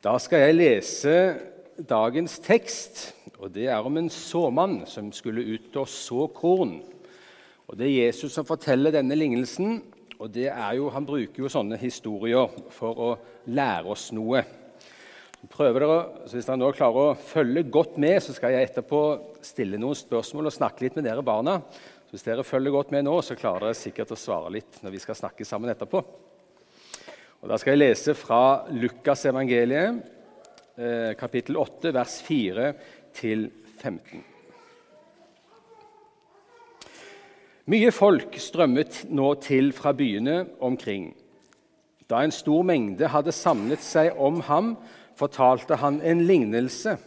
Da skal jeg lese dagens tekst, og det er om en såmann som skulle ut og så korn. Og Det er Jesus som forteller denne lignelsen, og jo, han bruker jo sånne historier for å lære oss noe. Prøver dere, så Hvis dere nå klarer å følge godt med, så skal jeg etterpå stille noen spørsmål og snakke litt med dere barna. Så Hvis dere følger godt med nå, så klarer dere sikkert å svare litt når vi skal snakke sammen etterpå. Og Da skal jeg lese fra Lukas evangeliet, eh, kapittel 8, vers 4-15. Mye folk strømmet nå til fra byene omkring. Da en stor mengde hadde samlet seg om ham, fortalte han en lignelse.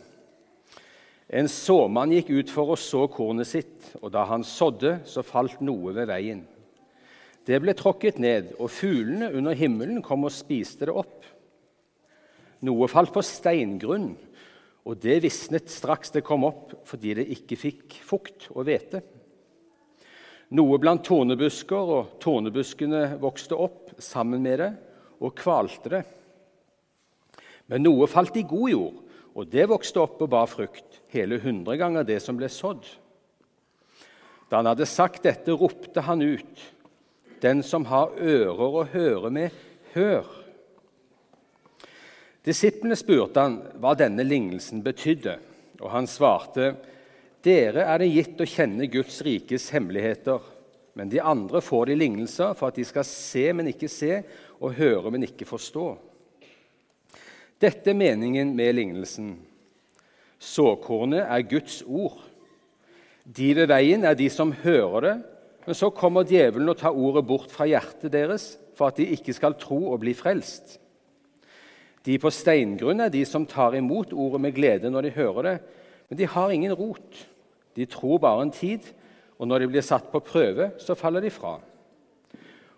En såmann gikk ut for å så kornet sitt, og da han sådde, så falt noe ved veien. Det ble tråkket ned, og fuglene under himmelen kom og spiste det opp. Noe falt på steingrunn, og det visnet straks det kom opp, fordi det ikke fikk fukt og hvete. Noe blant tornebusker, og tornebuskene vokste opp sammen med det og kvalte det. Men noe falt i god jord, og det vokste opp og bar frukt, hele hundre ganger det som ble sådd. Da han hadde sagt dette, ropte han ut. Den som har ører å høre med, hør. Disiplene spurte han hva denne lignelsen betydde, og han svarte, dere er det gitt å kjenne Guds rikes hemmeligheter, men de andre får de lignelser for at de skal se, men ikke se, og høre, men ikke forstå. Dette er meningen med lignelsen. Såkornet er Guds ord. De ved veien er de som hører det, men så kommer djevelen og tar ordet bort fra hjertet deres for at de ikke skal tro og bli frelst. De på steingrunn er de som tar imot ordet med glede når de hører det, men de har ingen rot. De tror bare en tid, og når de blir satt på prøve, så faller de fra.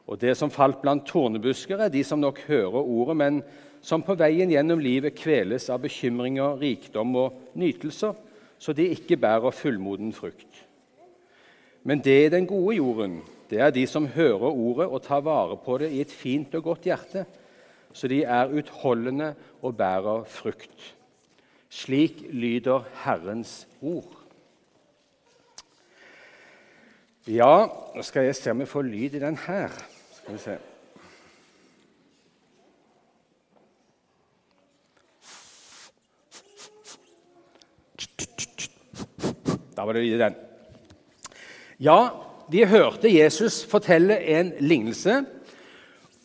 Og det som falt blant tornebusker, er de som nok hører ordet, men som på veien gjennom livet kveles av bekymringer, rikdom og nytelser, så de ikke bærer fullmoden frukt. Men det den gode jorden, det er de som hører ordet og tar vare på det i et fint og godt hjerte, så de er utholdende og bærer frukt. Slik lyder Herrens ord. Ja, nå skal jeg se om jeg får lyd i den her. Skal vi se. Da var det lyd i den. Ja, de hørte Jesus fortelle en lignelse.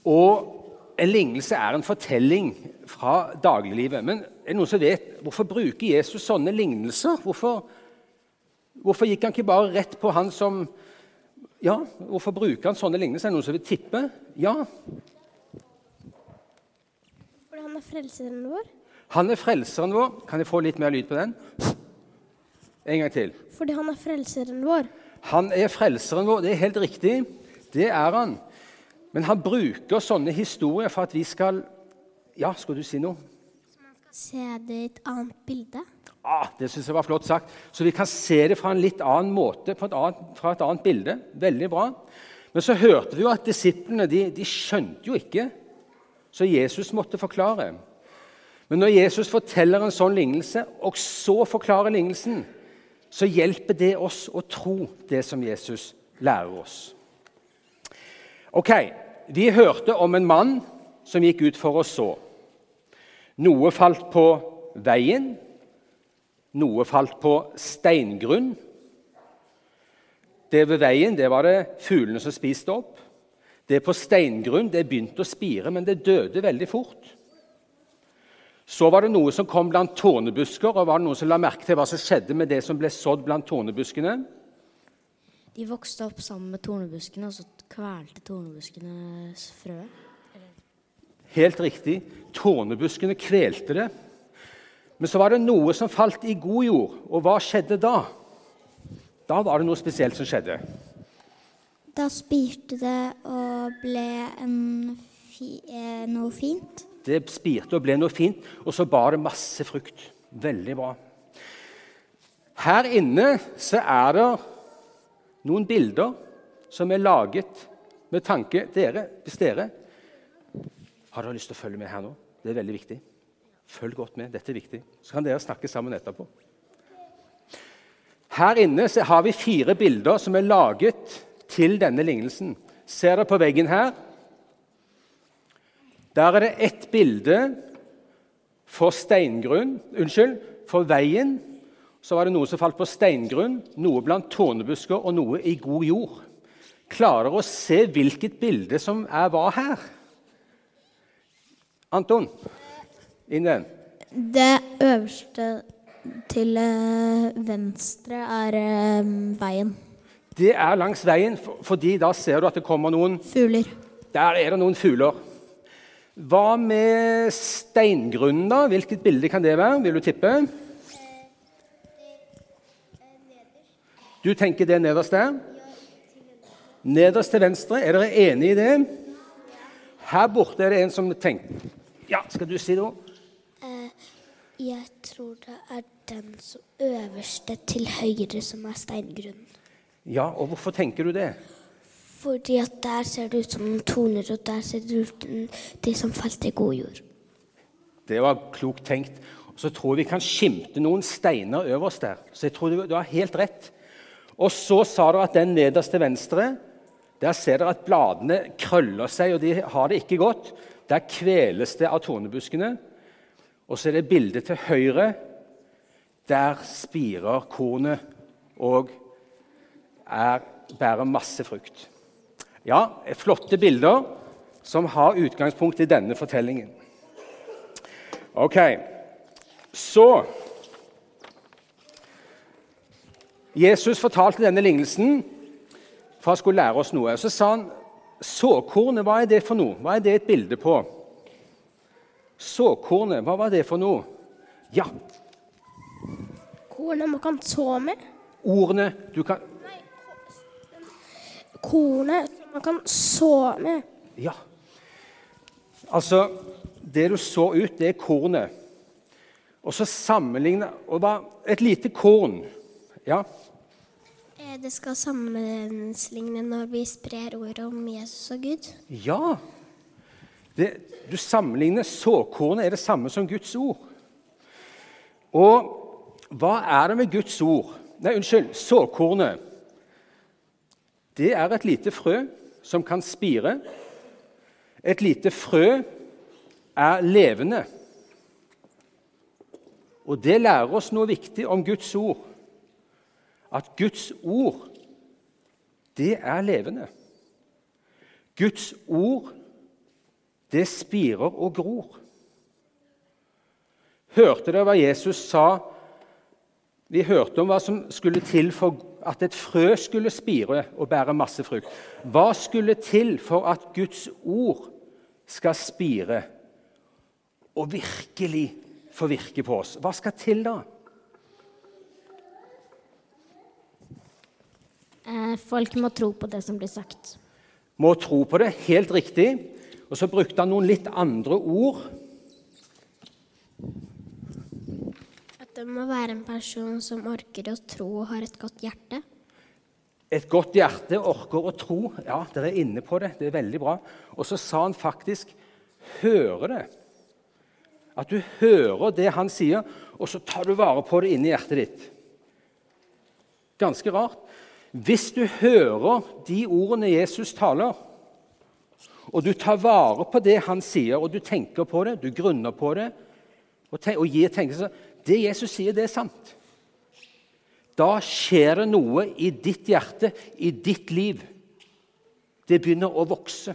Og en lignelse er en fortelling fra dagliglivet. Men er det noen som vet hvorfor bruker Jesus sånne lignelser? Hvorfor, hvorfor gikk han ikke bare rett på han som Ja, hvorfor bruker han sånne lignelser? Er det noen som vil tippe? Ja. Fordi han er frelseren vår? Han er frelseren vår. Kan jeg få litt mer lyd på den? En gang til. Fordi han er frelseren vår. Han er frelseren vår. Det er helt riktig. Det er han. Men han bruker sånne historier for at vi skal Ja, skal du si noe? Så man skal se det i et annet bilde? Ah, det syns jeg var flott sagt. Så vi kan se det fra en litt annen måte, et annet, fra et annet bilde. Veldig bra. Men så hørte vi jo at disiplene de, de skjønte jo ikke, så Jesus måtte forklare. Men når Jesus forteller en sånn lignelse, og så forklarer lignelsen, så hjelper det oss å tro det som Jesus lærer oss. Ok, Vi hørte om en mann som gikk ut for å så. Noe falt på veien, noe falt på steingrunn. Det ved veien det var det fuglene som spiste opp. Det på steingrunn det begynte å spire, men det døde veldig fort. Så var det noe som kom blant tornebusker, og var det noen som la merke til hva som skjedde med det som ble sådd blant tornebuskene? De vokste opp sammen med tornebuskene, og så kvelte tornebuskene frø. Helt riktig. Tornebuskene kvelte det. Men så var det noe som falt i god jord. Og hva skjedde da? Da var det noe spesielt som skjedde. Da spirte det og ble fi, eh, noe fint. Det spirte og ble noe fint, og så bar det masse frukt. Veldig bra. Her inne så er det noen bilder som er laget med tanke dere, Hvis dere Har dere lyst til å følge med her nå? Det er veldig viktig. Følg godt med. Dette er viktig. Så kan dere snakke sammen etterpå. Her inne har vi fire bilder som er laget til denne lignelsen. Ser dere på veggen her? Der er det ett bilde for steingrunn Unnskyld, for veien. Så var det noe som falt på steingrunn, noe blant tornebusker og noe i god jord. Klarer dere å se hvilket bilde som er hva her? Anton, inn igjen. Det øverste til eh, venstre er eh, veien. Det er langs veien, fordi da ser du at det kommer noen Fugler. Der er det noen fugler. Hva med steingrunnen, da? Hvilket bilde kan det være? Vil du tippe? Du tenker det nederst der? Nederst til venstre. Er dere enig i det? Her borte er det en som tenker Ja, skal du si noe? Jeg tror det er den som øverste til høyre som er steingrunnen. Ja, og hvorfor tenker du det? Fordi at der ser det ut som noen torner, og der ser det ut som de som falt i god jord. Det var klokt tenkt. Og så tror jeg vi kan skimte noen steiner øverst der. Så jeg tror du, har helt rett. Og så sa du at den nederst til venstre, der ser dere at bladene krøller seg, og de har det ikke godt. Der kveles det av tornebuskene. Og så er det bildet til høyre. Der spirer kornet og er, bærer masse frukt. Ja, flotte bilder som har utgangspunkt i denne fortellingen. Ok, så Jesus fortalte denne lignelsen for han skulle lære oss noe. Så sa han såkornet, hva er det for noe? Hva er det et bilde på? Såkornet, hva var det for noe? Ja, Kornet man kan så med. ordene du kan Nei, Kornet man kan så med. Ja. Altså, det du så ut, det er kornet. Og så sammenligne og bare Et lite korn. Ja. Eh, Det skal sammenligne når vi sprer ordet om Jesus og Gud. Ja. Det, du sammenligner såkornet er det samme som Guds ord. Og hva er det med Guds ord? Nei, unnskyld. Såkornet. Det er et lite frø som kan spire. Et lite frø er levende. Og det lærer oss noe viktig om Guds ord. At Guds ord, det er levende. Guds ord, det spirer og gror. Hørte dere hva Jesus sa? Vi hørte om hva som skulle til for at et frø skulle spire og bære masse frukt. Hva skulle til for at Guds ord skal spire og virkelig få virke på oss? Hva skal til da? Eh, folk må tro på det som blir sagt. Må tro på det, helt riktig. Og så brukte han noen litt andre ord. At det må være en person som orker å tro og har et godt hjerte. Et godt hjerte orker å tro. Ja, dere er inne på det. Det er veldig bra. Og så sa han faktisk 'høre det'. At du hører det han sier, og så tar du vare på det inni hjertet ditt. Ganske rart. Hvis du hører de ordene Jesus taler, og du tar vare på det han sier, og du tenker på det, du grunner på det, og, og gir tenkelse Det Jesus sier, det er sant. Da skjer det noe i ditt hjerte, i ditt liv. Det begynner å vokse.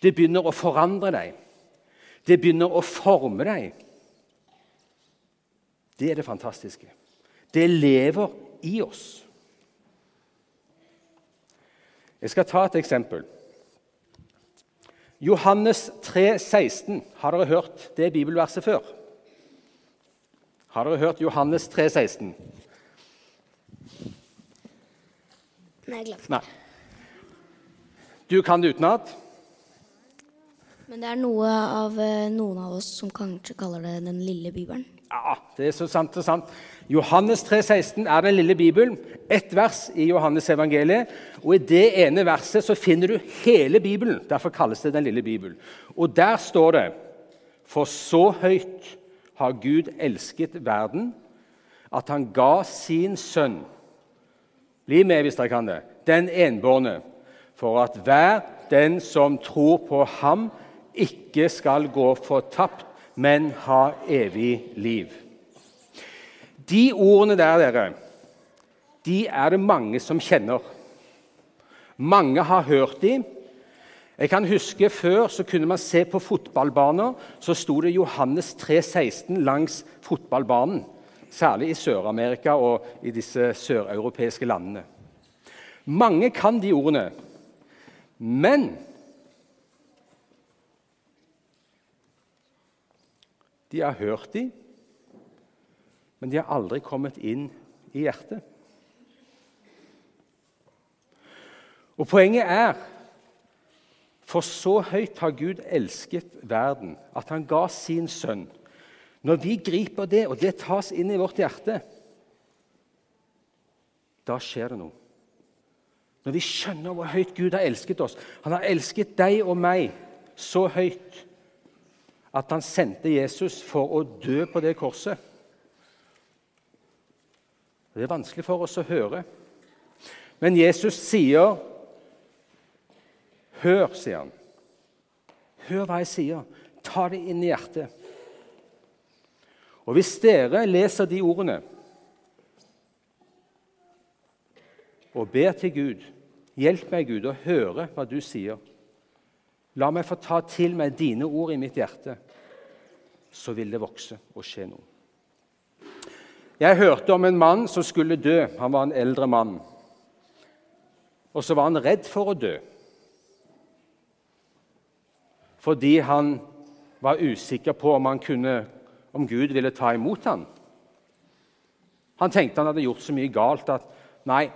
Det begynner å forandre deg. Det begynner å forme deg. Det er det fantastiske. Det lever i oss. Jeg skal ta et eksempel. Johannes 3, 16. Har dere hørt det bibelverset før? Har dere hørt Johannes 3, 16? Nei, glemt. Nei. Du kan det utenat? Men det er noe av eh, noen av oss som kanskje kaller det den lille bibelen. Ja, det er så sant og sant. Johannes 3, 16 er den lille Bibelen. Ett vers i Johannes evangeliet. Og i det ene verset så finner du hele Bibelen. Derfor kalles det Den lille Bibelen. Og der står det For så høyt har Gud elsket verden, at han ga sin sønn Bli med hvis dere kan det. Den enbårne, for at hver den som tror på ham, ikke skal gå fortapt, men ha evig liv. De ordene der, dere, de er det mange som kjenner. Mange har hørt dem. Jeg kan huske Før så kunne man se på fotballbaner. Så sto det Johannes 3,16 langs fotballbanen. Særlig i Sør-Amerika og i disse søreuropeiske landene. Mange kan de ordene. Men de har hørt dem, men de har aldri kommet inn i hjertet. Og Poenget er for så høyt har Gud elsket verden, at han ga sin sønn. Når vi griper det, og det tas inn i vårt hjerte, da skjer det noe. Når vi skjønner hvor høyt Gud har elsket oss Han har elsket deg og meg så høyt at han sendte Jesus for å dø på det korset. Det er vanskelig for oss å høre. Men Jesus sier Hør, sier han. Hør hva jeg sier. Ta det inn i hjertet. Og hvis dere leser de ordene og ber til Gud Hjelp meg, Gud, å høre hva du sier. La meg få ta til meg dine ord i mitt hjerte. Så vil det vokse og skje noe. Jeg hørte om en mann som skulle dø. Han var en eldre mann. Og så var han redd for å dø fordi han var usikker på om, kunne, om Gud ville ta imot ham. Han tenkte han hadde gjort så mye galt at nei,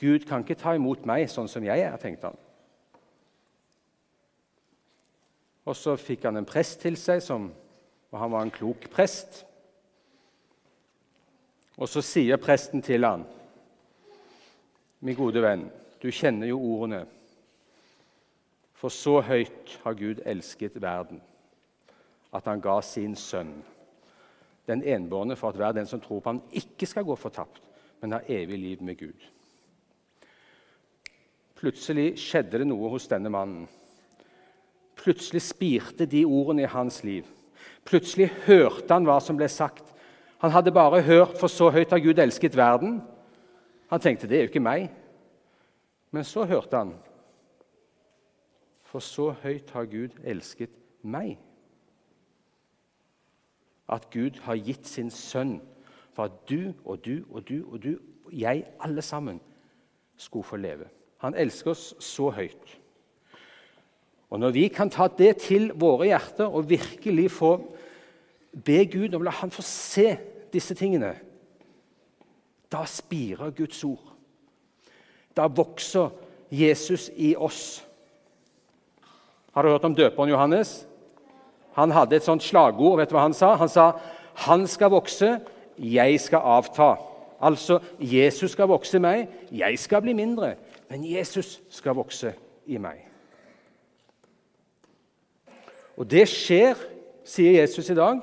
Gud kan ikke ta imot meg sånn som jeg er, tenkte han. Og så fikk han en prest til seg, som, og han var en klok prest. Og så sier presten til han, 'Min gode venn, du kjenner jo ordene.' For så høyt har Gud elsket verden, at han ga sin sønn, den enbårne, for at hver den som tror på ham, ikke skal gå fortapt, men ha evig liv med Gud. Plutselig skjedde det noe hos denne mannen. Plutselig spirte de ordene i hans liv. Plutselig hørte han hva som ble sagt. Han hadde bare hørt 'for så høyt har Gud elsket verden'. Han tenkte 'det er jo ikke meg'. Men så hørte han for så høyt har Gud elsket meg. At Gud har gitt sin sønn for at du og du og du og du og jeg, alle sammen, skulle få leve. Han elsker oss så høyt. Og Når vi kan ta det til våre hjerter og virkelig få be Gud om å la Han få se disse tingene, da spirer Guds ord. Da vokser Jesus i oss. Har du hørt om døperen Johannes? Han hadde et sånt slagord. Vet du hva han sa? Han sa 'Han skal vokse, jeg skal avta'. Altså Jesus skal vokse i meg, jeg skal bli mindre. Men Jesus skal vokse i meg. Og det skjer, sier Jesus i dag,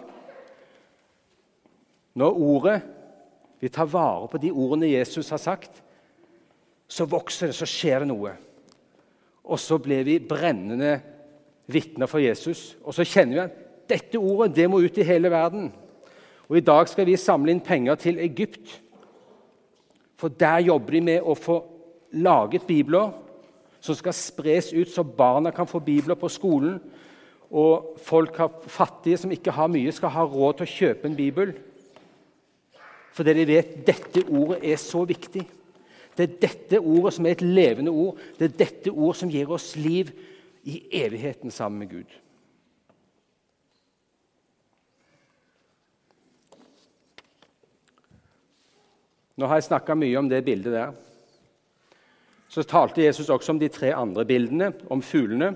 når ordet Vi tar vare på de ordene Jesus har sagt. Så vokser det, så skjer det noe. Og så blir vi brennende vitner for Jesus. Og så kjenner vi at dette ordet det må ut i hele verden. Og I dag skal vi samle inn penger til Egypt. For der jobber de med å få laget bibler som skal spres ut, så barna kan få bibler på skolen. Og folk fattige som ikke har mye, skal ha råd til å kjøpe en bibel. Fordi de vet dette ordet er så viktig. Det er dette ordet som er et levende ord. Det er dette ordet som gir oss liv i evigheten sammen med Gud. Nå har jeg snakka mye om det bildet der. Så talte Jesus også om de tre andre bildene, om fuglene.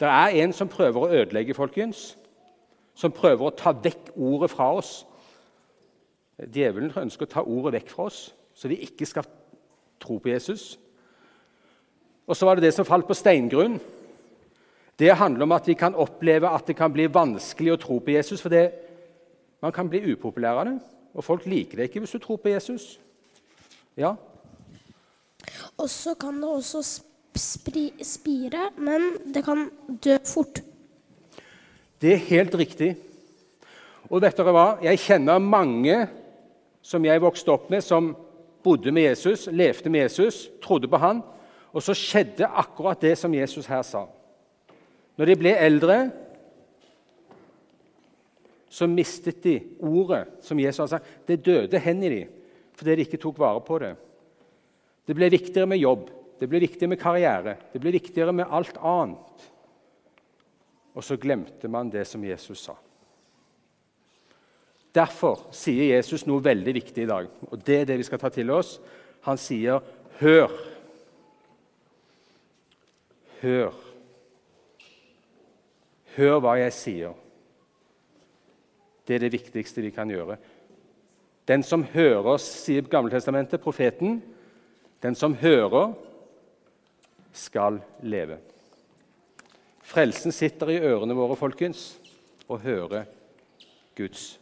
Det er en som prøver å ødelegge, folkens. Som prøver å ta vekk ordet fra oss. Djevelen ønsker å ta ordet vekk fra oss, så vi ikke skal tro på Jesus. Og så var det det som falt på steingrunn. Det handler om at vi kan oppleve at det kan bli vanskelig å tro på Jesus. For det, man kan bli upopulær av det, og folk liker det ikke hvis du tror på Jesus. Ja, Og så kan det også spire, men det kan dø fort. Det er helt riktig. Og vet dere hva? Jeg kjenner mange som jeg vokste opp med, som bodde med Jesus, levde med Jesus, trodde på han, og så skjedde akkurat det som Jesus her sa. Når de ble eldre, så mistet de ordet som Jesus har sagt. Det døde hen i dem fordi de ikke tok vare på det. Det ble viktigere med jobb, det ble viktigere med karriere, det ble viktigere med alt annet. Og så glemte man det som Jesus sa. Derfor sier Jesus noe veldig viktig i dag, og det er det vi skal ta til oss. Han sier, 'Hør'. Hør. Hør hva jeg sier. Det er det viktigste vi kan gjøre. Den som hører, sier Gammeltestamentet, profeten, den som hører, skal leve. Frelsen sitter i ørene våre, folkens, og hører Guds